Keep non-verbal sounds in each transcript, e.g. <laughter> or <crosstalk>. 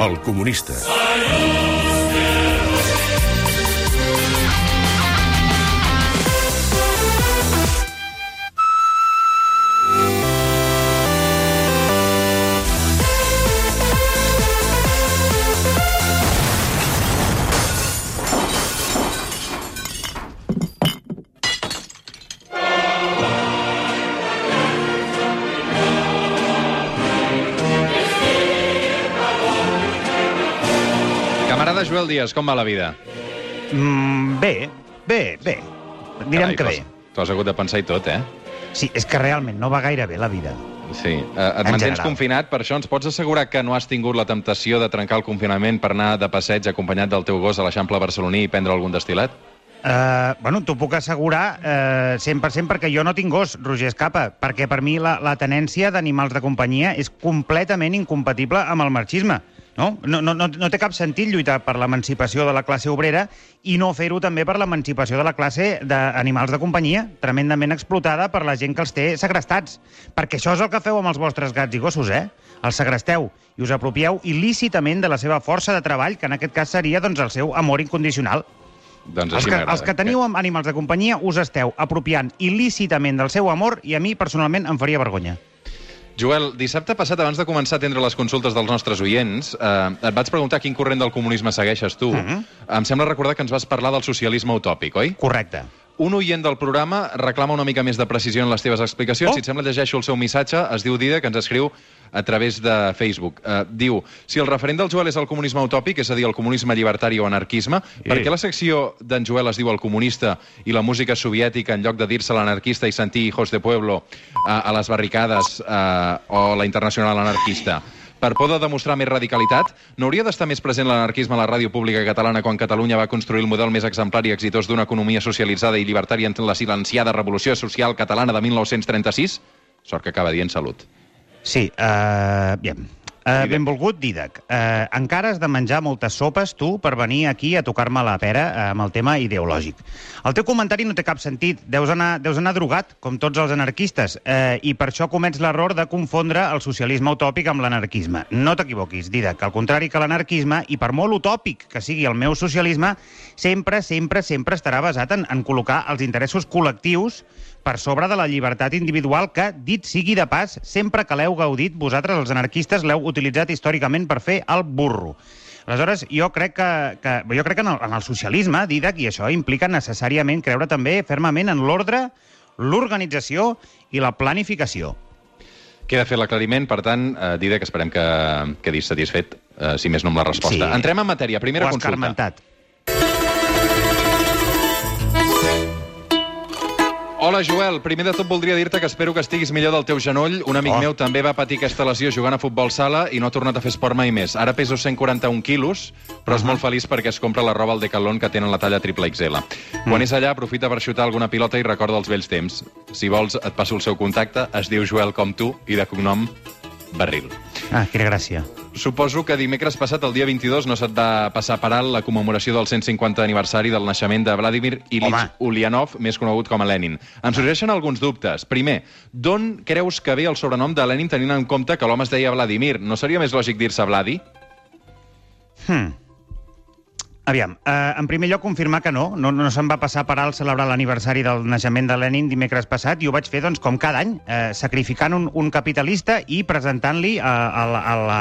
El comunista. Camarada Joel Díaz, com va la vida? Mm, bé, bé, bé. Direm Carai, que bé. T'ho has hagut de pensar i tot, eh? Sí, és que realment no va gaire bé la vida. Sí. Uh, et En mantens general. confinat, per això ens pots assegurar que no has tingut la temptació de trencar el confinament per anar de passeig acompanyat del teu gos a l'Eixample barceloní i prendre algun destil·lat? Uh, bueno, t'ho puc assegurar uh, 100% perquè jo no tinc gos, Roger Escapa, perquè per mi la, la tenència d'animals de companyia és completament incompatible amb el marxisme. No? No, no, no, no té cap sentit lluitar per l'emancipació de la classe obrera i no fer-ho també per l'emancipació de la classe d'animals de companyia, tremendament explotada per la gent que els té segrestats. Perquè això és el que feu amb els vostres gats i gossos, eh? Els segresteu i us apropieu il·lícitament de la seva força de treball, que en aquest cas seria doncs, el seu amor incondicional. Doncs Els així que, m'agrada. els que teniu amb animals de companyia us esteu apropiant il·lícitament del seu amor i a mi, personalment, em faria vergonya. Joel, dissabte passat, abans de començar a atendre les consultes dels nostres oients, eh, et vaig preguntar quin corrent del comunisme segueixes tu. Mhm. Em sembla recordar que ens vas parlar del socialisme utòpic, oi? Correcte. Un oient del programa reclama una mica més de precisió en les teves explicacions. Oh. Si et sembla, llegeixo el seu missatge. Es diu Dida, que ens escriu a través de Facebook. Uh, diu, si el referent del Joel és el comunisme utòpic, és a dir, el comunisme llibertari o anarquisme, Sí. per què la secció d'en Joel es diu el comunista i la música soviètica, en lloc de dir-se l'anarquista i sentir hijos de pueblo uh, a les barricades uh, o la internacional anarquista? Per por de demostrar més radicalitat, no hauria d'estar més present l'anarquisme a la ràdio pública catalana quan Catalunya va construir el model més exemplar i exitós d'una economia socialitzada i llibertària en la silenciada Revolució Social Catalana de 1936? Sort que acaba dient salut. Sí, uh, bien. Uh, benvolgut, Didac. Uh, encara has de menjar moltes sopes, tu, per venir aquí a tocar-me la pera uh, amb el tema ideològic. El teu comentari no té cap sentit. Deus anar, deus anar drogat, com tots els anarquistes, uh, i per això comets l'error de confondre el socialisme utòpic amb l'anarquisme. No t'equivoquis, Didac. Al contrari que l'anarquisme, i per molt utòpic que sigui el meu socialisme, sempre, sempre, sempre estarà basat en, en col·locar els interessos col·lectius per sobre de la llibertat individual que, dit sigui de pas, sempre que l'heu gaudit, vosaltres, els anarquistes, l'heu utilitzat històricament per fer el burro. Aleshores, jo crec que, que, jo crec que en, el, en el socialisme, Didac, i això implica necessàriament creure també fermament en l'ordre, l'organització i la planificació. Queda fet l'aclariment, per tant, eh, Dida, que esperem que quedis satisfet, eh, si més no amb la resposta. Sí. Entrem en matèria. Primera consulta. Hola, Joel. Primer de tot voldria dir-te que espero que estiguis millor del teu genoll. Un amic Oh. meu també va patir aquesta lesió jugant a futbol sala i no ha tornat a fer esport mai més. Ara peso 141 quilos, però és molt feliç perquè es compra la roba al Decathlon que tenen la talla triple XL. Quan és allà, aprofita per xutar alguna pilota i recorda els vells temps. Si vols, et passo el seu contacte. Es diu Joel com tu i de cognom Barril. Ah, quina gràcia. Suposo que dimecres passat, el dia 22, no se't va passar per alt la commemoració del 150 aniversari del naixement de Vladimir Home. Ulyanov, més conegut com a Lenin. Em sorgeixen alguns dubtes. Primer, d'on creus que ve el sobrenom de Lenin tenint en compte que l'home es deia Vladimir? No seria més lògic dir-se Vladi? Hmm. Aviam, eh, en primer lloc confirmar que no, no, no se'm va passar per alt celebrar l'aniversari del naixement de Lenin dimecres passat i ho vaig fer doncs, com cada any, eh, sacrificant un, un capitalista i presentant-li a, a, la- a, la,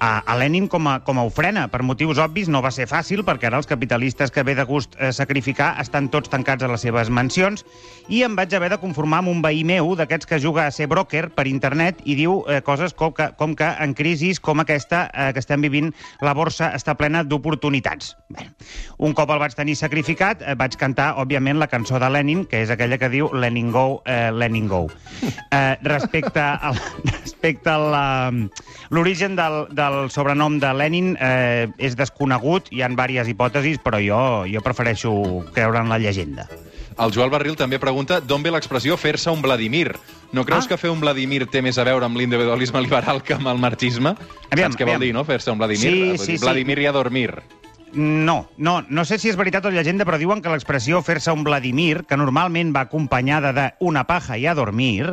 a, a Lenin com a, com a ofrena. Per motius obvis no va ser fàcil, perquè ara els capitalistes que ve de gust eh, sacrificar estan tots tancats a les seves mansions i em vaig haver de conformar amb un veí meu d'aquests que juga a ser broker per internet i diu eh, coses com que, com que en crisis com aquesta eh, que estem vivint la borsa està plena d'oportunitats. Un cop el vaig tenir sacrificat, eh, vaig cantar, òbviament, la cançó de Lenin, que és aquella que diu Lenin go, eh, Lenin go. Eh, respecte al, <laughs> respecte a l'origen del, del sobrenom de Lenin eh, és desconegut, hi ha diverses hipòtesis, però jo, jo prefereixo creure en la llegenda. El Joel Barril també pregunta d'on ve l'expressió fer-se un Vladimir. No creus Ah. que fer un Vladimir té més a veure amb l'individualisme liberal que amb el marxisme? Aviam, Saps què vol aviam. dir, no?, fer-se un Vladimir. Sí, sí, dir, sí. Vladimir i a dormir. No, no, no sé si és veritat o llegenda, però diuen que l'expressió fer-se un Vladimir, que normalment va acompanyada d'una paja i a dormir,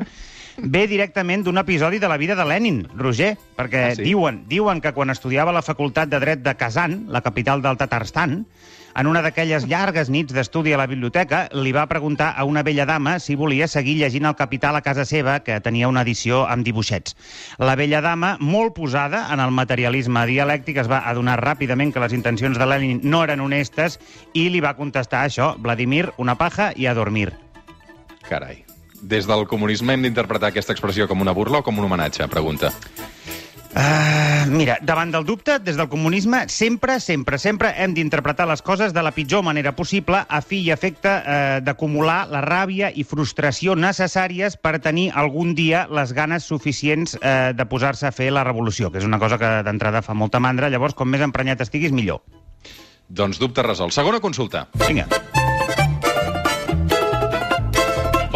ve directament d'un episodi de la vida de Lenin, Roger, perquè Ah, sí? diuen, diuen que quan estudiava a la Facultat de Dret de Kazan, la capital del Tatarstan, en una d'aquelles llargues nits d'estudi a la biblioteca, li va preguntar a una vella dama si volia seguir llegint el Capital a casa seva, que tenia una edició amb dibuixets. La vella dama, molt posada en el materialisme dialèctic, es va adonar ràpidament que les intencions de Lenin no eren honestes i li va contestar això, Vladimir, una paja i a dormir. Carai. Des del comunisme hem d'interpretar aquesta expressió com una burla o com un homenatge? Pregunta. Uh, mira, davant del dubte, des del comunisme, sempre, sempre, sempre hem d'interpretar les coses de la pitjor manera possible a fi i efecte uh, d'acumular la ràbia i frustració necessàries per tenir algun dia les ganes suficients uh, de posar-se a fer la revolució, que és una cosa que d'entrada fa molta mandra, llavors com més emprenyat estiguis, millor. Doncs dubte resolt. Segona consulta. Vinga.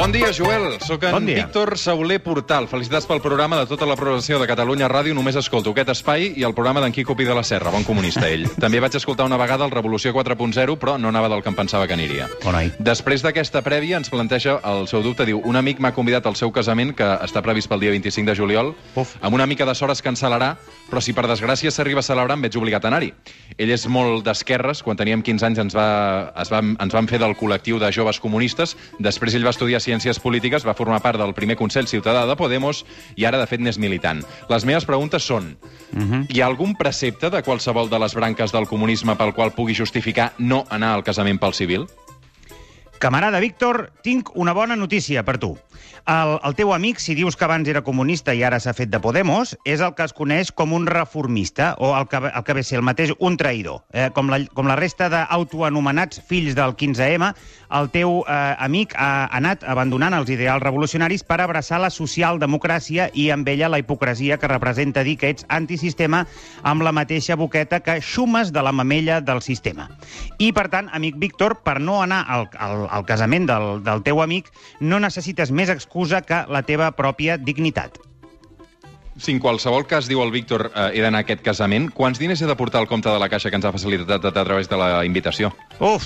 Bon dia, Joel. Soc en Bon dia. Víctor Sauler Portal. Felicitats pel programa de tota la programació de Catalunya Ràdio. Només escolto aquest espai i el programa d'en Quico Pi de la Serra. Bon comunista, ell. <laughs> També vaig escoltar una vegada el Revolució 4.0, però no anava del que em pensava que aniria. Bon noi. Després d'aquesta prèvia ens planteja el seu dubte. Diu, un amic m'ha convidat al seu casament, que està previst pel dia 25 de juliol, Uf. amb una mica de sort es cancel·larà, però si per desgràcia s'arriba a celebrar em veig obligat a anar-hi. Ell és molt d'esquerres, quan teníem 15 anys ens, va, es va, ens van fer del col·lectiu de joves comunistes, després ell va estudiar Ciències Polítiques, va formar part del primer Consell Ciutadà de Podemos i ara, de fet, n'és militant. Les meves preguntes són, uh -huh. hi ha algun precepte de qualsevol de les branques del comunisme pel qual pugui justificar no anar al casament pel civil? Camarada Víctor, tinc una bona notícia per tu. El, el teu amic, si dius que abans era comunista i ara s'ha fet de Podemos, és el que es coneix com un reformista, o el que, el que ve ser el mateix, un traïdor. Eh, com, la, com la resta d'autoanomenats fills del 15M, el teu eh, amic ha anat abandonant els ideals revolucionaris per abraçar la socialdemocràcia i amb ella la hipocresia que representa dir que ets antisistema amb la mateixa boqueta que xumes de la mamella del sistema. I, per tant, amic Víctor, per no anar al, al, al casament del, del teu amic, no necessites més excusa que la teva pròpia dignitat. Si en qualsevol cas, diu el Víctor, eh, he d'anar a aquest casament, quants diners he de portar al compte de la caixa que ens ha facilitat a través de la invitació? Uf,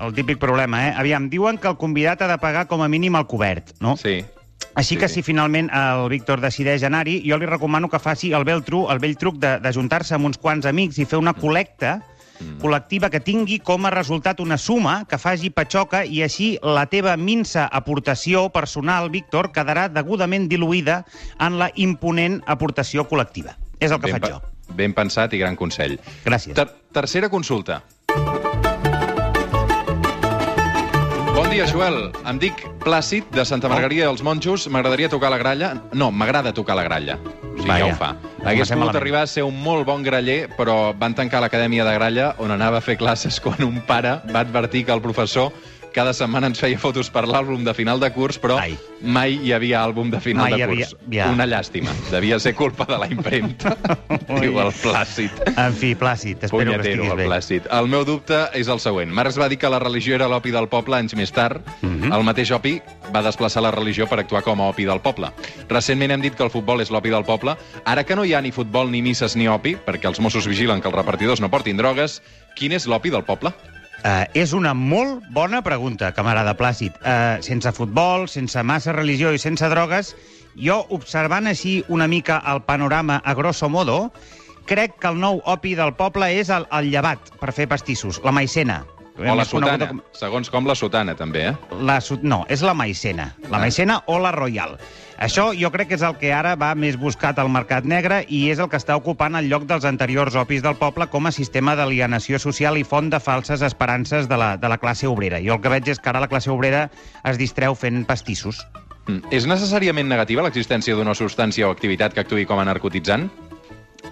el típic problema, eh? Aviam, diuen que el convidat ha de pagar com a mínim el cobert, no? Sí. Així Sí, que si finalment el Víctor decideix anar-hi, jo li recomano que faci el vell, tru, el vell truc de, de juntar-se amb uns quants amics i fer una col·lecta Mm. Col·lectiva que tingui com a resultat una suma que faci patxoca i així la teva minsa aportació personal, Víctor, quedarà degudament diluïda en la imponent aportació col·lectiva. És el que ben, faig jo. ben pensat i gran consell. Gràcies. Ter tercera consulta. Dia, Joel. Em dic Plàcid, de Santa Margarida dels Monjos. M'agradaria tocar la gralla. No, m'agrada tocar la gralla. O sigui, Vaja. ja ho fa. Hagués pogut malament. arribar a ser un molt bon graller, però van tancar l'acadèmia de gralla on anava a fer classes quan un pare va advertir que el professor cada setmana ens feia fotos per l'àlbum de final de curs, però Ai. mai hi havia àlbum de final Mai de havia- curs. ja. Una llàstima. Devia ser culpa de la impremta. <laughs> Diu el Plàcid. En fi, Plàcid, espero que Punyetero, estiguis el bé. Plàcid. El meu dubte és el següent. Marx va dir que la religió era l'opi del poble anys més tard. Mhm. El mateix opi va desplaçar la religió per actuar com a opi del poble. Recentment hem dit que el futbol és l'opi del poble. Ara que no hi ha ni futbol, ni misses, ni opi, perquè els Mossos vigilen que els repartidors no portin drogues, quin és l'opi del poble? Uh, és una molt bona pregunta, camarada Plàcid. Uh, sense futbol, sense massa religió i sense drogues, jo, observant així una mica el panorama a grosso modo, crec que el nou opi del poble és el, el llevat per fer pastissos, la maicena. O la sotana. Segons com la sotana, també, eh? La, no, és la maicena. La Ah. maicena o la royal. Això jo crec que és el que ara va més buscat al mercat negre i és el que està ocupant el lloc dels anteriors opis del poble com a sistema d'alienació social i font de falses esperances de la, de la classe obrera. Jo el que veig és que ara la classe obrera es distreu fent pastissos. Mm. És necessàriament negativa l'existència d'una substància o activitat que actuï com a narcotitzant?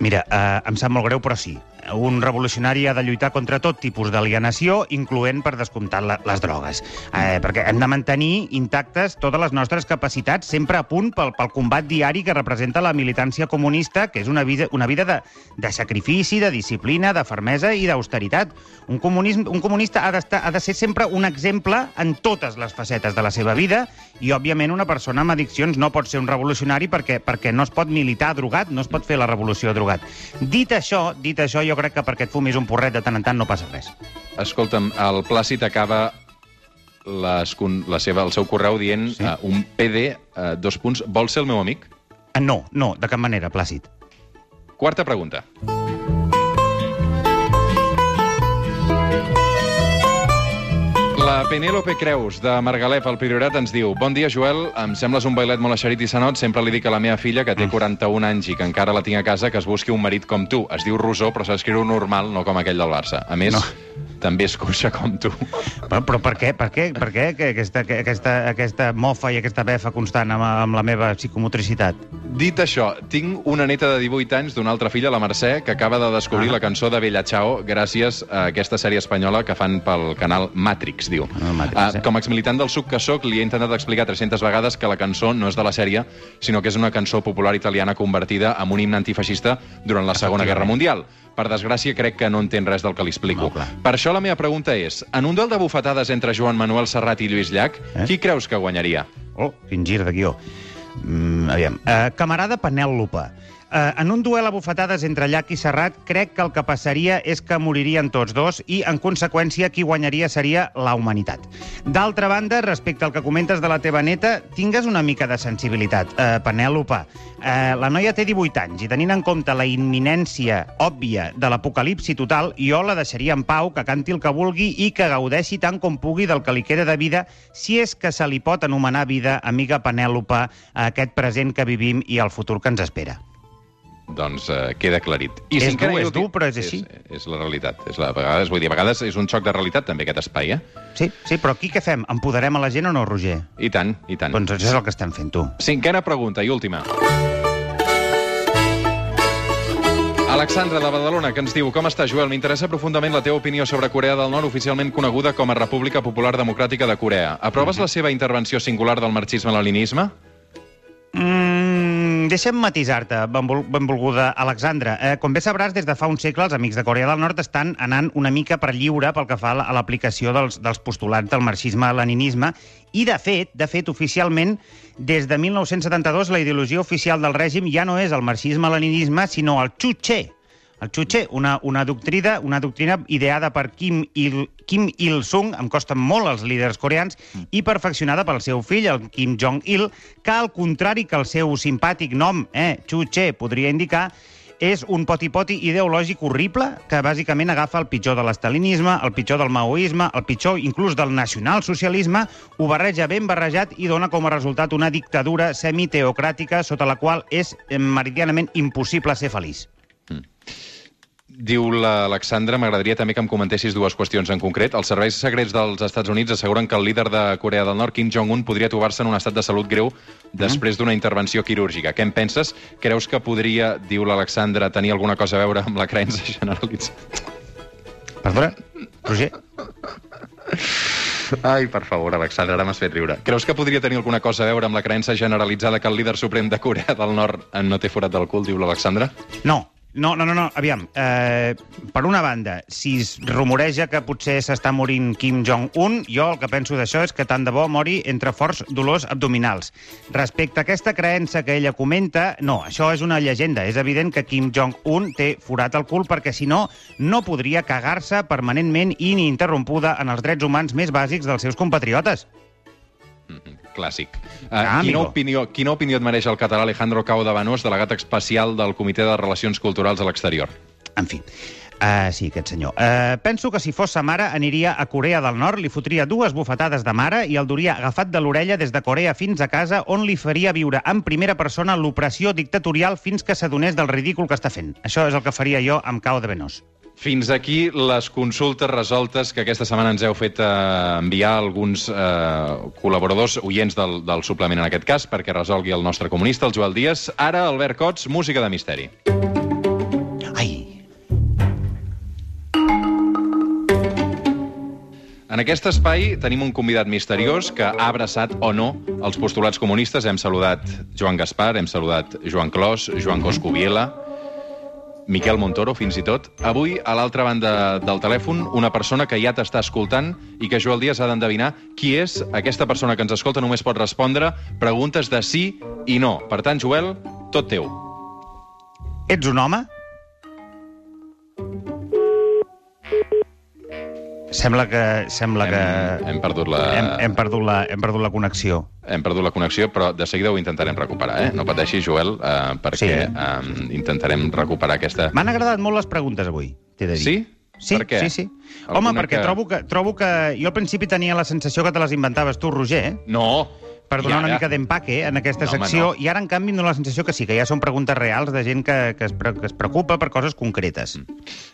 Mira, eh, em sap molt greu, però sí. Un revolucionari ha de lluitar contra tot tipus d'alienació, incloent, per descomptat, les drogues. Eh, perquè hem de mantenir intactes totes les nostres capacitats, sempre a punt pel, pel combat diari que representa la militància comunista, que és una vida, una vida de, de sacrifici, de disciplina, de fermesa i d'austeritat. Un, comunisme, un comunista ha, ha de ser sempre un exemple en totes les facetes de la seva vida i, òbviament, una persona amb addiccions no pot ser un revolucionari perquè, perquè no es pot militar drogat, no es pot fer la revolució drogat. Dit això, dit això, jo crec que perquè et fumis un porret de tant en tant no passa res. Escolta'm, el Plàcid acaba les, la seva, el seu correu dient Sí. uh, un PD, uh, dos punts, vol ser el meu amic? Ah, no, no, de cap manera, Plàcid. Quarta pregunta. Penélope Creus, de Margalef, al Priorat, ens diu Bon dia, Joel. Em sembles un bailet molt eixerit i senot. Sempre li dic a la meva filla, que té 41 anys i que encara la tinc a casa, que es busqui un marit com tu. Es diu Rosó, però s'escriu normal, no com aquell del Barça. A més, No. També és coixa com tu. Però, però per què? Per què? Per què que aquesta, que aquesta, aquesta mofa i aquesta befa constant amb, amb la meva psicomotricitat? Dit això, tinc una neta de 18 anys d'una altra filla, la Mercè, que acaba de descobrir Ah. la cançó de Bella Ciao gràcies a aquesta sèrie espanyola que fan pel canal Matrix, diu. Ah, Matrix, eh? com a exmilitant del suc que soc, li he intentat explicar 300 vegades que la cançó no és de la sèrie, sinó que és una cançó popular italiana convertida en un himne antifeixista durant la Segona. Guerra Mundial. Per desgràcia, crec que no entén res del que li explico. No, per això la meva pregunta és, en un duel de bufetades entre Joan Manuel Serrat i Lluís Llach, Eh? qui creus que guanyaria? Oh, quin gir de guió. Mm, aviam. Uh, camarada Penèlope. Uh, en un duel a bufetades entre Llach i Serrat, crec que el que passaria és que moririen tots dos i, en conseqüència, qui guanyaria seria la humanitat. D'altra banda, respecte al que comentes de la teva neta, tingues una mica de sensibilitat. Uh, Penèlope, uh, la noia té 18 anys i tenint en compte la imminència òbvia de l'apocalipsi total, jo la deixaria en pau, que canti el que vulgui i que gaudeixi tant com pugui del que li queda de vida, si és que se li pot anomenar vida, amiga Penèlope, a aquest present que vivim i al futur que ens espera. Doncs eh, queda aclarit. És cinquena dur, i és dur, però és així. És, és la realitat. És la, a vegades, vull dir, a vegades és un xoc de realitat, també, aquest espai, eh? Sí, sí, però aquí què fem? Empoderem a la gent o no, Roger? I tant, i tant. Doncs això és el que estem fent, tu. Cinquena pregunta i última. Alexandra, de Badalona, que ens diu Com està, Joel? M'interessa profundament la teva opinió sobre Corea del Nord, oficialment coneguda com a República Popular Democràtica de Corea. Aproves la seva intervenció singular del marxisme-leninisme? Mm, deixa'm matisar-te, benvol benvolguda Alexandra. Eh, com bé sabràs, des de fa un segle els amics de Corea del Nord estan anant una mica per lliure pel que fa a la- a l'aplicació dels, dels postulats del marxisme-leninisme i, de fet, de fet, oficialment, des de 1972 la ideologia oficial del règim ja no és el marxisme-leninisme, sinó el Chuche, el Chuche, una, una, doctrina, una doctrina ideada per Kim Il, Kim Il-sung, em costen molt els líders coreans, i perfeccionada pel seu fill, el Kim Jong-il, que, al contrari que el seu simpàtic nom, eh, Chuche, podria indicar, és un poti-poti ideològic horrible que bàsicament agafa el pitjor de l'estalinisme, el pitjor del maoisme, el pitjor inclús del nacionalsocialisme, ho barreja ben barrejat i dona com a resultat una dictadura semiteocràtica sota la qual és eh, meridianament impossible ser feliç. Diu l'Alexandra, m'agradaria també que em comentessis dues qüestions en concret. Els serveis secrets dels Estats Units asseguren que el líder de Corea del Nord, Kim Jong-un, podria trobar-se en un estat de salut greu després d'una intervenció quirúrgica. Què en penses? Creus que podria, diu l'Alexandra, tenir alguna cosa a veure amb la creença generalitzada? Perdona, Roger? Ai, per favor, Alexandra, ara m'has fet riure. Creus que podria tenir alguna cosa a veure amb la creença generalitzada que el líder suprem de Corea del Nord no té forat del cul, diu l'Alexandra? No, no, no, no, no. aviam. Eh, per una banda, si es rumoreja que potser s'està morint Kim Jong-un, jo el que penso d'això és que tant de bo mori entre forts dolors abdominals. Respecte a aquesta creença que ella comenta, no, això és una llegenda. És evident que Kim Jong-un té forat al cul perquè, si no, no podria cagar-se permanentment i ininterrompuda en els drets humans més bàsics dels seus compatriotes. Clàssic. Uh, Ah, quina, opinió, quina opinió et mereix el català Alejandro Cao de Banós, delegat especial del Comitè de Relacions Culturals a l'exterior? En fi, uh, sí, aquest senyor. Uh, penso que si fos sa mare aniria a Corea del Nord, li fotria dues bufetades de mare i el duria agafat de l'orella des de Corea fins a casa, on li faria viure en primera persona l'opressió dictatorial fins que s'adonés del ridícul que està fent. Això és el que faria jo amb Cao de Benós. Fins aquí les consultes resoltes que aquesta setmana ens heu fet eh, enviar alguns eh, col·laboradors oients del, del suplement en aquest cas, perquè resolgui el nostre comunista, el Joel Díaz. Ara, Albert Cots, música de misteri. Ai, En aquest espai tenim un convidat misteriós que ha abraçat o no els postulats comunistes. Hem saludat Joan Gaspar, hem saludat Joan Clos, Joan Coscubiela, Miquel Montoro, fins i tot. Avui, a l'altra banda del telèfon, una persona que ja t'està escoltant i que Joel Díaz ha d'endevinar qui és aquesta persona que ens escolta. Només pot respondre preguntes de sí i no. Per tant, Joel, tot teu. ets un home? Sembla que... Sembla que... Hem, hem, perdut la, hem, hem, perdut la, hem perdut la connexió. hem perdut la connexió, però de seguida ho intentarem recuperar, eh? No pateixi, Joel, eh, perquè Sí. eh, intentarem recuperar aquesta... M'han agradat molt les preguntes avui, t'he de dir. Sí? Sí, Per què? sí, sí. Alguna Home, perquè que- trobo, que, trobo que... Jo al principi tenia la sensació que te les inventaves tu, Roger, No! Per donar I una ara? mica d'empaque en aquesta No, home, secció, no. i ara, en canvi, em la sensació que sí, que ja són preguntes reals de gent que, que, es, pre que es preocupa per coses concretes.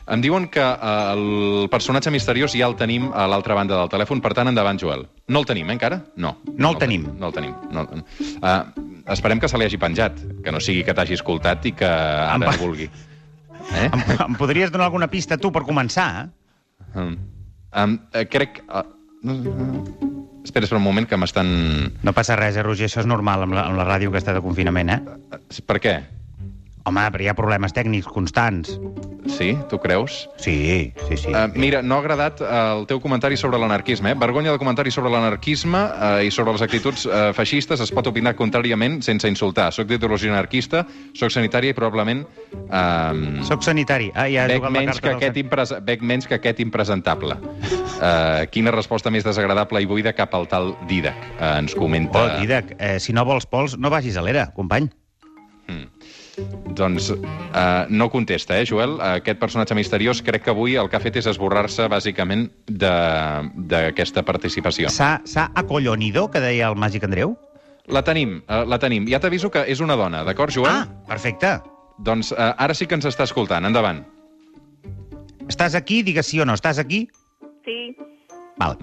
Em diuen que eh, el personatge misteriós ja el tenim a l'altra banda del telèfon, per tant, endavant, Joel. No el tenim, eh, encara? No. No el tenim. No el tenim. No. Uh, esperem que se li hagi penjat, que no sigui que t'hagi escoltat i que ara Em no vulgui. <laughs> Eh? Em, em podries donar alguna pista tu per començar? Um, um, crec... Uh, espera, espera un moment, que m'estan... No passa res, eh, Roger, això és normal amb la, amb la ràdio que està de confinament, eh? Per què? Home, però hi ha problemes tècnics constants. Sí? Tu creus? Sí, sí, sí. Uh, mira, no ha agradat uh, el teu comentari sobre l'anarquisme. Eh? Vergonya del comentari sobre l'anarquisme uh, i sobre les actituds uh, feixistes es pot opinar contràriament sense insultar. Soc d'ideologia anarquista, soc sanitària i probablement... Uh, Soc sanitari. Ah, ja Bec la menys, que del aquest impres... Bec menys que aquest impresentable. Uh, quina resposta més desagradable i buida cap al tal Didac, uh, ens comenta... Oh, Didac, eh, si no vols pols, no vagis a l'era, company. Doncs uh, no contesta, eh, Joel? Aquest personatge misteriós crec que avui el que ha fet és esborrar-se, bàsicament, de- d'aquesta participació. S'ha s'ha acollonido, que deia el màgic Andreu? La tenim, uh, la tenim. Ja t'aviso que és una dona, d'acord, Joel? Ah, perfecte. Doncs uh, ara sí que ens està escoltant. Endavant. Estàs aquí? Digues sí o no. Estàs aquí? Sí, Val.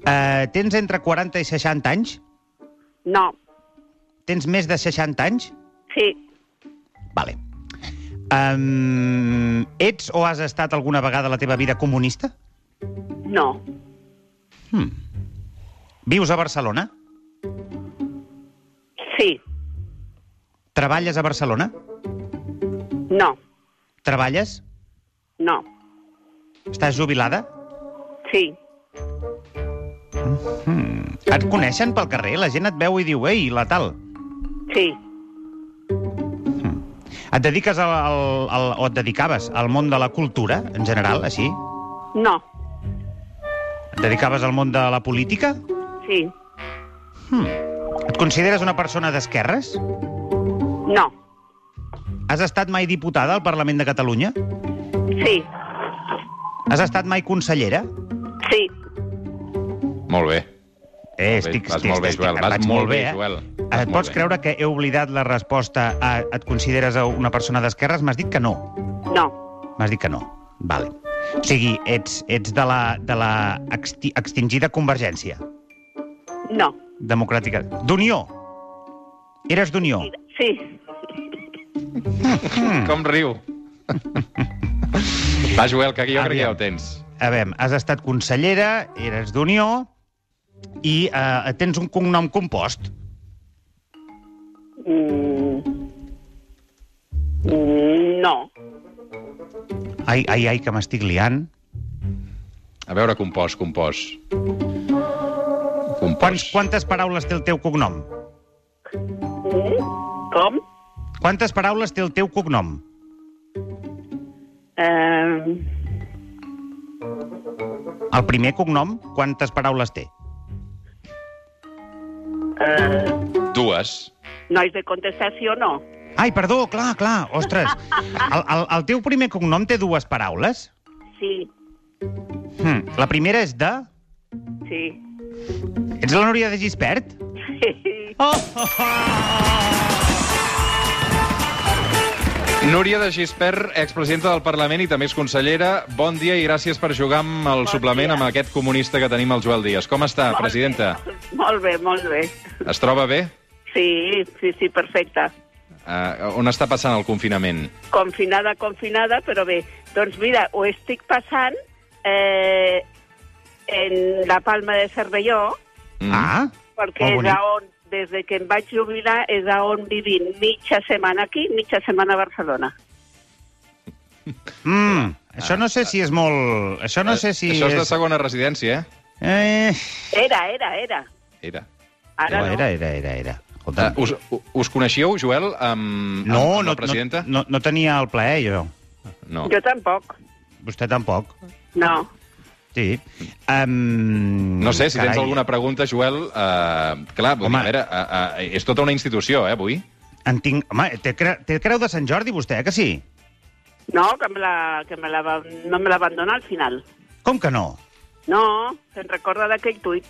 Uh, tens entre 40 i 60 anys? no, Tens més de 60 anys? sí, Vale. Um, ets o has estat alguna vegada a la teva vida comunista? no, Vius a Barcelona? sí, Treballes a Barcelona? no, Treballes? no, Estàs jubilada? sí, Et coneixen pel carrer? La gent et veu i diu, ei, la tal. sí, Et dediques al, al, al, o et dedicaves al món de la cultura, en general, així? no, Et dedicaves al món de la política? sí, Et consideres una persona d'esquerres? no, Has estat mai diputada al Parlament de Catalunya? sí, Has estat mai consellera? sí, Molt bé. Eh, Molt bé, vas molt bé, Joel, vas molt bé, eh? Joel, Eh, vas Et pots bé. creure que he oblidat la resposta a et consideres una persona d'esquerres? M'has dit que no. no, M'has dit que no. Vale. O sigui, ets, ets de la, de la exti extingida Convergència no, Democràtica. D'Unió. Eres d'Unió. sí, Com riu. Va, Joel, que jo crec que ja Aviam. ho tens. A veure, has estat consellera, eres d'Unió i eh, tens un cognom compost. mm, mm, no, Ai, ai, ai, que m'estic liant. A veure, compost, compost. Quants, Compost. quantes paraules té el teu cognom? mm, com? Quantes paraules té el teu cognom? Eh, El primer cognom, quantes paraules té? Eh, Dues. nois de contestació, no, Ai, perdó, clar, clar, ostres. <laughs> El, el, el teu primer cognom té dues paraules? sí, Hm. La primera és de... sí, Ets la Núria de Gispert? Oh, oh, oh. Núria de Gispert, expresidenta del Parlament i també és consellera. Bon dia i gràcies per jugar amb el Bon suplement dia. amb aquest comunista que tenim, el Joel Díaz. Com està, Molt presidenta? molt bé, molt bé, Es troba bé? sí, sí, sí, perfecte. Uh, on està passant el confinament? confinada, confinada, però bé, doncs mira, ho estic passant eh, en la Palma de Cervelló, Mm. Ah, perquè Molt és on, des de que em vaig jubilar, és a on vivim mitja setmana aquí, mitja setmana a Barcelona. mm, això no sé si és molt... Això no sé si Això és de és... segona residència, eh? Eh... Era, era, era. Era. Ara no. Era, era, era, era. Uh, Escolta, us, us coneixíeu, Joel, amb, no, amb, amb no, la presidenta? no, no, no tenia el plaer, jo. No. Jo tampoc. Vostè tampoc. No. Sí. Um, No sé, si tens alguna pregunta, Joel... Uh, clar, vull dir, Home. a veure, uh, uh, és tota una institució, eh, avui. En tinc... Home, té, cre... té creu de Sant Jordi, vostè, eh, que sí? No, que, me la, que me la va, no me la van donar al final. Com que no? No, se'n recorda d'aquell tuit.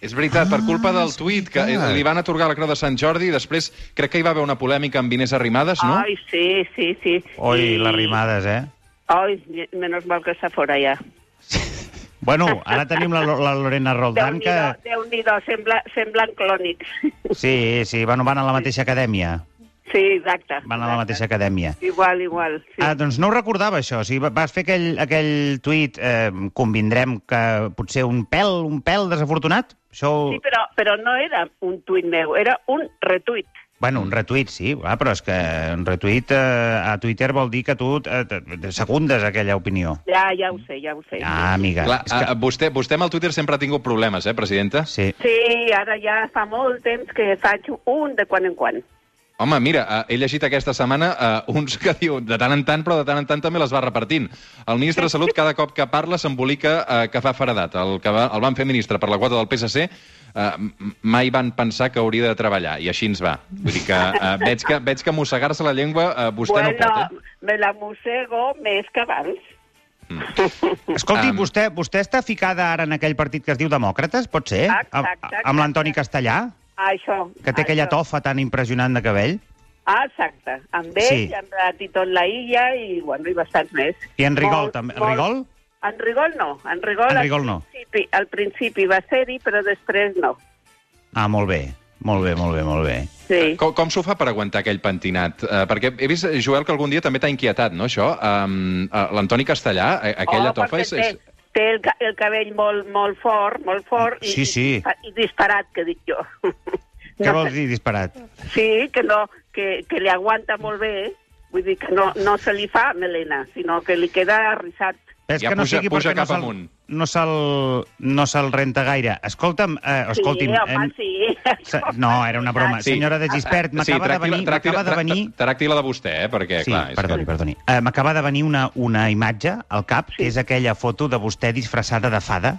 És veritat, per culpa del tuit, que li van atorgar la Creu de Sant Jordi i després crec que hi va haver una polèmica amb Inés Arrimadas, no? Ai, sí, sí, sí. Oi, I- les rimades, eh? Ai, menos mal que està fora ja. Bueno, ara tenim la, la Lorena Roldán, que... Déu-n'hi-do, sembla, semblen clònics. <laughs> Sí, sí, bueno, van a la mateixa acadèmia. Sí, exacte. Van a la exacte. mateixa acadèmia. Igual, igual, sí. Ah, doncs no ho recordava, això. O sigui, va- vas fer aquell, aquell tuit, eh, convindrem que potser un pèl, un pèl desafortunat? Això... Sí, però, però no era un tuit meu, era un retuit. Bueno, un retuit, sí, clar, però és que un retuit eh, a Twitter vol dir que tu eh, secundes aquella opinió. Ja, ja ho sé, ja ho sé. Ah, amiga. Clar, és que... vostè, vostè amb el Twitter sempre ha tingut problemes, eh, presidenta? Sí. Sí, ara ja fa molt temps que faig un de quan en quan. Home, mira, uh, he llegit aquesta setmana uh, uns que diu de tant en tant, però de tant en tant també les va repartint. El ministre de Salut, cada cop que parla, s'embolica uh, que fa faradat. El que va, el van fer ministre per la quota del PSC, uh, mai van pensar que hauria de treballar, i així ens va. Vull dir que uh, veig que, veig que mossegar-se la llengua uh, vostè bueno, no pot, eh? me la mossego més que abans. Escolti, Am. vostè, vostè està ficada ara en aquell partit que es diu Demòcrates, pot ser? Exacte, Amb- exacte. Amb l'Antoni Castellà, Això. que té aquella això. tofa tan impressionant de cabell? Ah, exacte. Amb ell, Sí. amb la Titon Laïlla i, bueno, i bastants més. I en Rigol, Molt, també. En molt. Rigol? En Rigol no. En Rigol, En al Rigol no. Principi, al principi va ser-hi, però després no. Ah, molt bé. Molt bé, molt bé, molt bé. Sí. Com, com s'ho fa per aguantar aquell pentinat? Uh, perquè he vist, Joel, que algun dia també t'ha inquietat, no, això? Um, uh, L'Antoni Castellà, a- aquella oh, tofa és... Té, és... té el, el cabell molt, molt fort, molt fort. Sí, i, sí. I, i disparat, que dic jo. <laughs> Què vols dir, disparat? Sí, que, no, que, que li aguanta molt bé. Vull dir que no, no se li fa melena, sinó que li queda arrissat. És Ja que no puja- sigui puja perquè no cap se'l amunt. no se'l no se'l renta gaire. Escolta'm, eh, escolti'm... sí, home, em- sí. se- No, era una broma. Sí. Senyora de Gispert, m'acaba de venir... M'acaba de venir... Tracti-la de vostè, eh? Perquè, Sí, clar... és perdoni, que... perdoni. Uh, M'acaba de venir una, una imatge al cap, que és aquella foto de vostè disfressada de fada.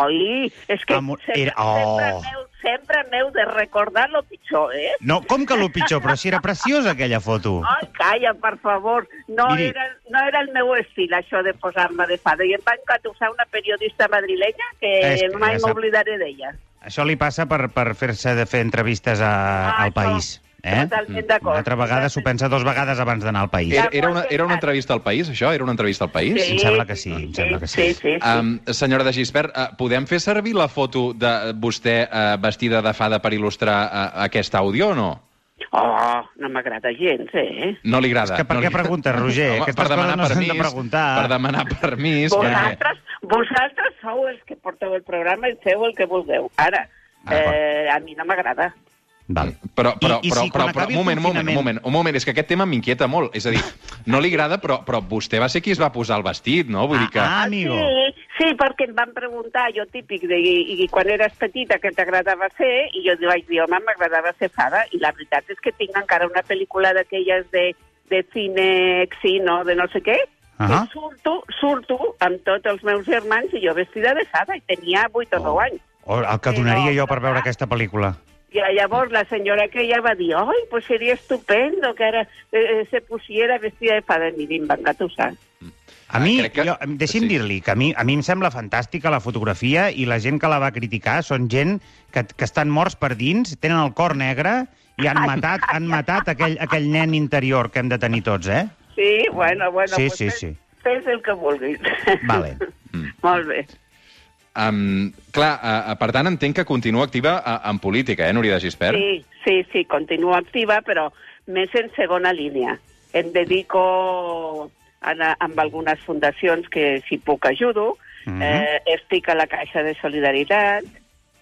Oi, és que Amor, sempre, era- oh. sempre, sempre m'heu de recordar lo pitjor, eh? No, com que el pitjor, però si era preciosa aquella foto. Ai, calla, per favor. No, Miri. era, no era el meu estil, això de posar-me de fada. I em va encatusar una periodista madrilenya que que mai m'oblidaré d'ella. Això li passa per, per fer-se de fer entrevistes a, Ah, al això, país. Eh? totalment d'acord. Una altra vegada s'ho pensa dos vegades abans d'anar al país. Era, era, una, era una entrevista al País, això? Era una entrevista al País? Em sembla que sí, em sembla que sí. Sí, sí, sí. Um, senyora de Gispert, uh, podem fer servir la foto de vostè uh, vestida de fada per il·lustrar uh, aquest àudio o no? Oh, no m'agrada gens, eh? No li agrada. És que per no què li... preguntes, Roger? Aquestes per demanar coses no s'han de permís, preguntar. Per demanar permís. perquè- Vosaltres, vosaltres sou els que porteu el programa i feu el que vulgueu. Ara, Ah, eh, a mi no m'agrada. Val. Però, però, I- i però, si però, però, un moment, un moment, un moment, un moment, és que aquest tema m'inquieta molt. És a dir, no li agrada, però, però vostè va ser qui es va posar el vestit, no? Vull dir que... Ah, amigo. Sí, sí, perquè em van preguntar, jo típic, de, i, i quan eres petita, què t'agradava fer? I jo vaig dir, home, m'agradava ser fada. I la veritat és que tinc encara una pel·lícula d'aquelles de, de cine xino, de no sé què, Ah. que surto, surto amb tots els meus germans i jo vestida de fada, i tenia 8 o 9 anys. Oh, el que donaria no, jo per veure aquesta pel·lícula. I llavors la senyora que ella va dir, ai, pues sería estupendo que ara eh, se pusiera vestida de fada. I mira, em va engatusar. A mi, crec que- jo, deixi'm sí. dir-li que a mi, a mi em sembla fantàstica la fotografia i la gent que la va criticar són gent que, que estan morts per dins, tenen el cor negre i han matat, han matat aquell, aquell nen interior que hem de tenir tots, eh? Sí, bueno, bueno, Sí, pues sí, fes, sí. fes el que vulguis. Vale. <laughs> Molt bé. Um, clar, uh, per tant, entenc que continua activa uh, en política, eh, Núria de Gispert? Sí, sí, sí, continuo activa, però més en segona línia. Em dedico a, a, amb algunes fundacions que, si puc, ajudo. Mhm. eh, estic a la Caixa de Solidaritat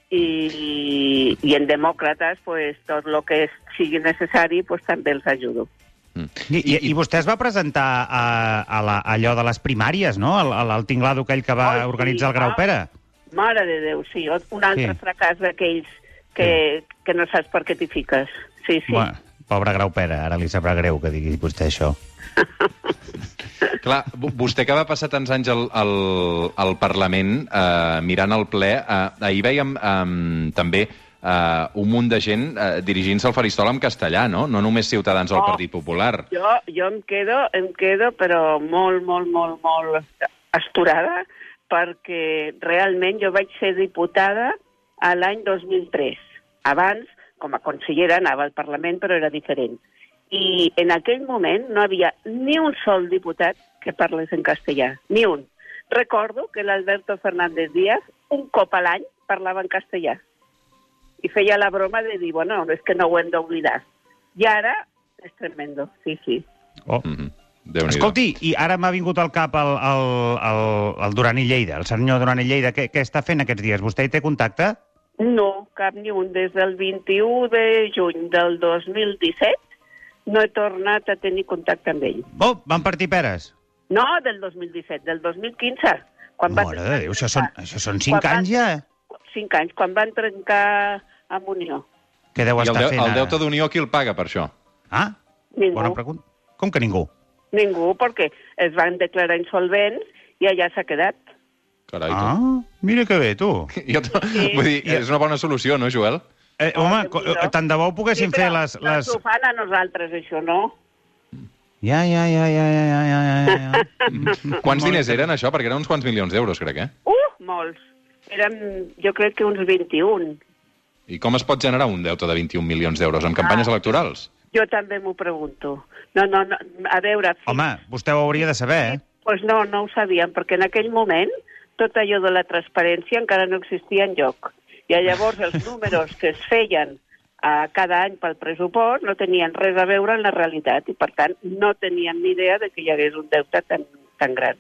i, i en Demòcrates, pues, tot el que sigui necessari, pues, també els ajudo. Mm. I, i, I vostè es va presentar a, a la, a allò de les primàries, no? Al, al, tinglado aquell que va Ai, sí, organitzar el Grau ah. Mare de Déu, sí, un altre Sí. fracàs d'aquells que, sí. que no saps per què t'hi fiques. Sí, sí. Bueno, pobre Grau Pere, ara li sabrà greu que digui vostè això. <laughs> Clar, vo- vostè que va passar tants anys al, al, al Parlament eh, mirant el ple, eh, ahir veiem eh, també eh, un munt de gent eh, dirigint-se al faristol en castellà, no? No només ciutadans del Oh. Partit Popular. Jo, jo em quedo, em quedo, però molt, molt, molt, molt asturada, perquè realment jo vaig ser diputada a l'any 2003. Abans, com a consellera, anava al Parlament, però era diferent. I en aquell moment no havia ni un sol diputat que parlés en castellà, ni un. Recordo que l'Alberto Fernández Díaz un cop a l'any parlava en castellà i feia la broma de dir, bueno, és que no ho hem d'oblidar. I ara és tremendo, sí, sí. Oh. Mm -hmm. Déu nhi Escolti, i ara m'ha vingut al cap el, el, el, el Durani Lleida, el senyor Durani Lleida. Què, què està fent aquests dies? Vostè hi té contacte? No, cap ni un. Des del 21 de juny del 2017 no he tornat a tenir contacte amb ell. Oh, van partir peres. No, del 2017, del 2015. Quan van Mare de Déu, això són, això són cinc Quan van- anys ja. Cinc anys, quan van trencar amb Unió. Què deu I el, estar deu, fent el ara? deute d'Unió qui el paga per això? Ah, Ningú, bona pregunta. Com que ningú? Ningú, perquè es van declarar insolvents i allà s'ha quedat. Carai, ah, mira que bé, tu. <laughs> Jo sí. Vull dir, eh. és una bona solució, no, Joel? Eh, home, oh, tant de bo ho poguéssim sí, fer les... les... Ho fan a nosaltres, això, no? Ja, ja, ja, ja, ja, ja, ja, ja. ja. <laughs> Quants diners eren, això? Perquè eren uns quants milions d'euros, crec, eh? Uh, molts. Eren, jo crec que uns 21. I com es pot generar un deute de 21 milions d'euros? Amb ah. campanyes ah. electorals? Jo també m'ho pregunto. No, no, no, a veure... fins- Home, vostè ho hauria de saber, eh? Pues no, no ho sabíem, perquè en aquell moment tot allò de la transparència encara no existia en lloc. I llavors els <laughs> números que es feien a cada any pel pressupost no tenien res a veure amb la realitat i, per tant, no teníem ni idea de que hi hagués un deute tan, tan gran.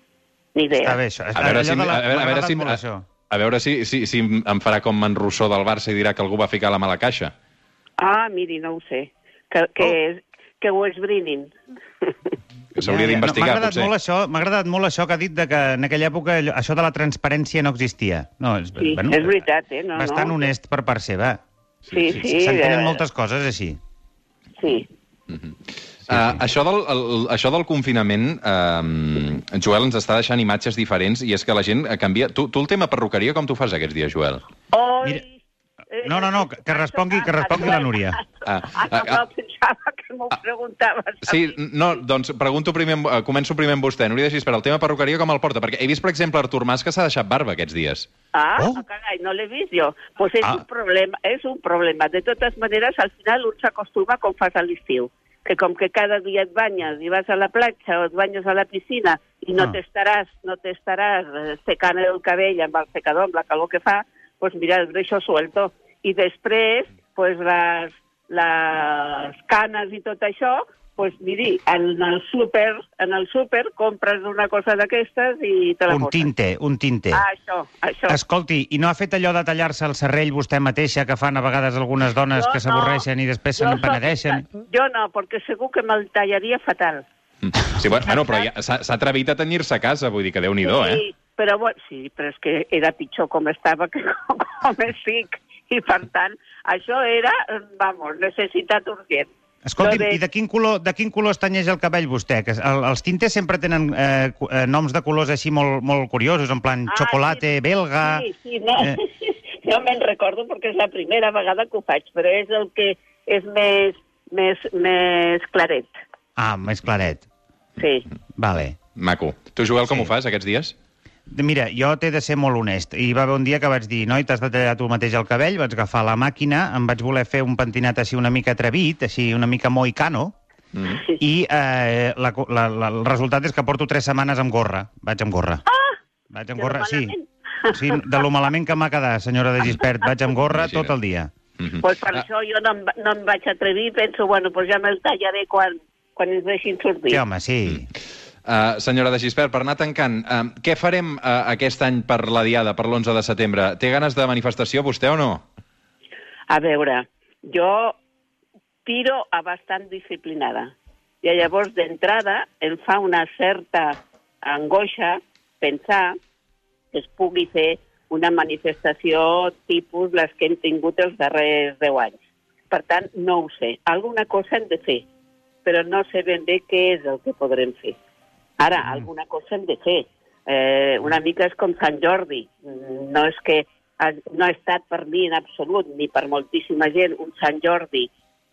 Ni idea. Està bé, això. A veure si, la- a veure, a veure si, a, això. a veure si, si, si em farà com en Rousseau del Barça i dirà que algú va ficar la mala caixa. Ah, miri, no ho sé. Que, que, Oh. és, que ho esbrinin. Que s'hauria Ja, ja. d'investigar, M'ha agradat, potser. molt això, m'ha agradat molt això que ha dit de que en aquella època això de la transparència no existia. No, és, Sí, és veritat, eh? No, bastant no. honest per part seva. Sí, sí. S'entenen eh, moltes coses així. Sí. Uh, això, del, el, això del confinament, uh, Joel, ens està deixant imatges diferents i és que la gent canvia... Tu, tu el tema perruqueria com tu fas aquests dies, Joel? Oi, Mira, no, no, no, que- respongui- que respongui la Núria. Ah, <laughs> Ah, ah, no, ah. pensava que m'ho preguntaves. Sí, no, doncs pregunto primer, eh, començo primer amb vostè. Núria de Gispert, el tema perruqueria com el porta? Perquè he vist, per exemple, Artur Mas que s'ha deixat barba aquests dies. Ah, Oh. oh. carai, no l'he vist jo. Pues és Ah. un problema, és un problema. De totes maneres, al final un s'acostuma com fas a l'estiu. Que com que cada dia et banyes i vas a la platja o et banyes a la piscina i no Ah. t'estaràs no t'estaràs eh, secant el cabell amb el secador, amb la calor que fa, pues mira, el deixo suelto. I després, pues les, les canes i tot això, pues miri, en el súper, en el súper compres una cosa d'aquestes i te la Un poses. tinte, un tinte. Ah, això, això. Escolti, i no ha fet allò de tallar-se el serrell vostè mateixa que fan a vegades algunes dones Jo que no. s'avorreixen i després se n'empenedeixen? Jo no, perquè segur que me'l tallaria fatal. Mm. Sí, bueno, bueno però ja s'ha s'ha atrevit a tenir-se a casa, vull dir que déu-n'hi-do, eh? Sí, però, bueno, sí, però és que era pitjor com estava que com, com estic. I, per tant, això era, vamos, necessitat urgent. Escolti, de- i de quin color, de quin color es tenyeix el cabell vostè? Que el, els tintes sempre tenen eh, eh, noms de colors així molt, molt curiosos, en plan Ah, xocolate, sí. belga... Sí, sí, no. Eh. <laughs> Jo me'n recordo perquè és la primera vegada que ho faig, però és el que és més, més, més claret. Ah, més claret. Sí. Vale. Maco. Tu, Joel, com Sí. ho fas aquests dies? Mira, jo t'he de ser molt honest. Hi va haver un dia que vaig dir, noi, t'has de tallar tu mateix el cabell, vaig agafar la màquina, em vaig voler fer un pentinat així una mica atrevit, així una mica moicano, Mm. i eh, la, la, la, el resultat és que porto tres setmanes amb gorra. Vaig amb gorra. Ah! Vaig amb gorra, sí. sí. De lo malament que m'ha quedat, senyora de Gispert. Vaig amb gorra Imagina't. tot el dia. Mhm. Pues per Ah, això jo no em, no em vaig atrevir penso, bueno, pues ja me'l tallaré quan, quan ens deixin sortir. Sí, home, sí. Uh, senyora de Gispert, per anar tancant, uh, què farem uh, aquest any per la Diada, per l'11 de setembre? Té ganes de manifestació, vostè, o no? A veure, jo tiro a bastant disciplinada. I llavors, d'entrada, em fa una certa angoixa pensar que es pugui fer una manifestació tipus les que hem tingut els darrers 10 anys. Per tant, no ho sé. Alguna cosa hem de fer, però no sé ben bé què és el que podrem fer. Ara, alguna cosa hem de fer. Eh, una mica és com Sant Jordi. Mm, No és que no ha estat per mi en absolut, ni per moltíssima gent, un Sant Jordi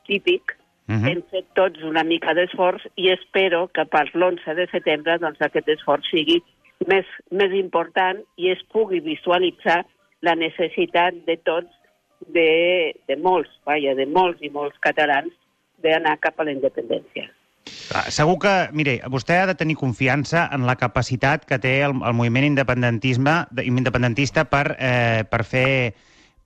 típic. Mhm. Hem fet tots una mica d'esforç i espero que per l'11 de setembre doncs, aquest esforç sigui més, més important i es pugui visualitzar la necessitat de tots, de, de molts, vaja, de molts i molts catalans, d'anar cap a la independència. Ah, Segur que, mire, vostè ha de tenir confiança en la capacitat que té el, el moviment independentisme, de- independentista per, eh, per fer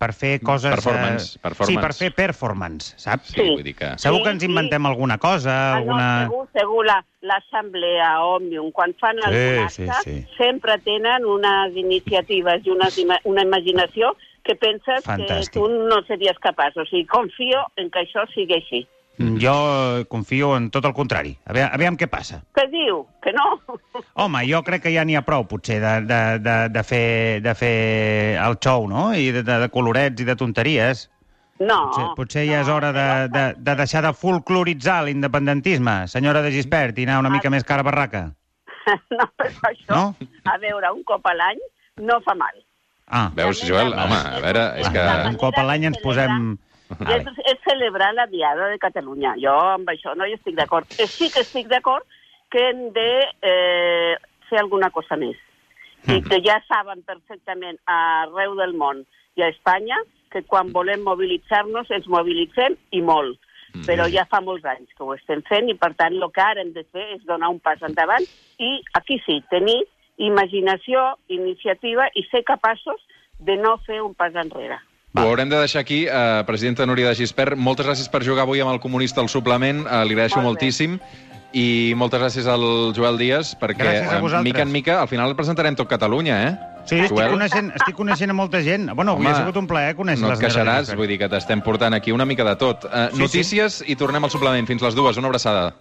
per fer coses... Performance, eh, performance. Sí, per fer performance, saps? Sí, Sí. vull dir que... Segur Sí, que ens sí. inventem alguna cosa, Ah, alguna... no, segur, segur, la- l'assemblea Òmnium, quan fan Sí, algun sí, acte, sí. sempre tenen unes iniciatives i unes, ima- una imaginació que penses Fantàstic. que tu no series capaç. O sigui, confio en que això sigui així. Mm, Jo eh, confio en tot el contrari. Aviam, aviam què passa. Què diu? Que no? Home, jo crec que ja n'hi ha prou, potser, de, de, de, de, fer, de fer el xou, no? I de, de, de colorets i de tonteries. No. Potser, potser ja és no, hora de, de, de deixar de folcloritzar l'independentisme, senyora de Gispert, i anar una mica més cara a barraca. <laughs> No, però això, No? a veure, un cop a l'any no fa mal. Ah, Veus, Joel? Home, a veure, és que... un cop a l'any ens posem... I és, és celebrar la Diada de Catalunya. Jo amb això no hi estic d'acord. Eh, Sí que estic d'acord que hem de eh, fer alguna cosa més. I que ja saben perfectament arreu del món i a Espanya que quan volem mobilitzar-nos ens mobilitzem i molt. Però ja fa molts anys que ho estem fent i, per tant, el que ara hem de fer és donar un pas endavant i, aquí sí, tenir imaginació, iniciativa i ser capaços de no fer un pas enrere. Ho haurem de deixar aquí. Eh, presidenta Núria de Gispert, moltes gràcies per jugar avui amb el comunista al suplement. Eh, li agraeixo Molt bé. moltíssim. I moltes gràcies al Joel Díaz, perquè eh, mica en mica al final el presentarem tot Catalunya, eh? Sí, estic Joel? coneixent, estic coneixent a molta gent. Bueno, avui Home, ha sigut un plaer conèixer No la et senyora queixaràs, vull dir que t'estem portant aquí una mica de tot. Uh, Sí, notícies i tornem al suplement. Fins les dues. Una abraçada.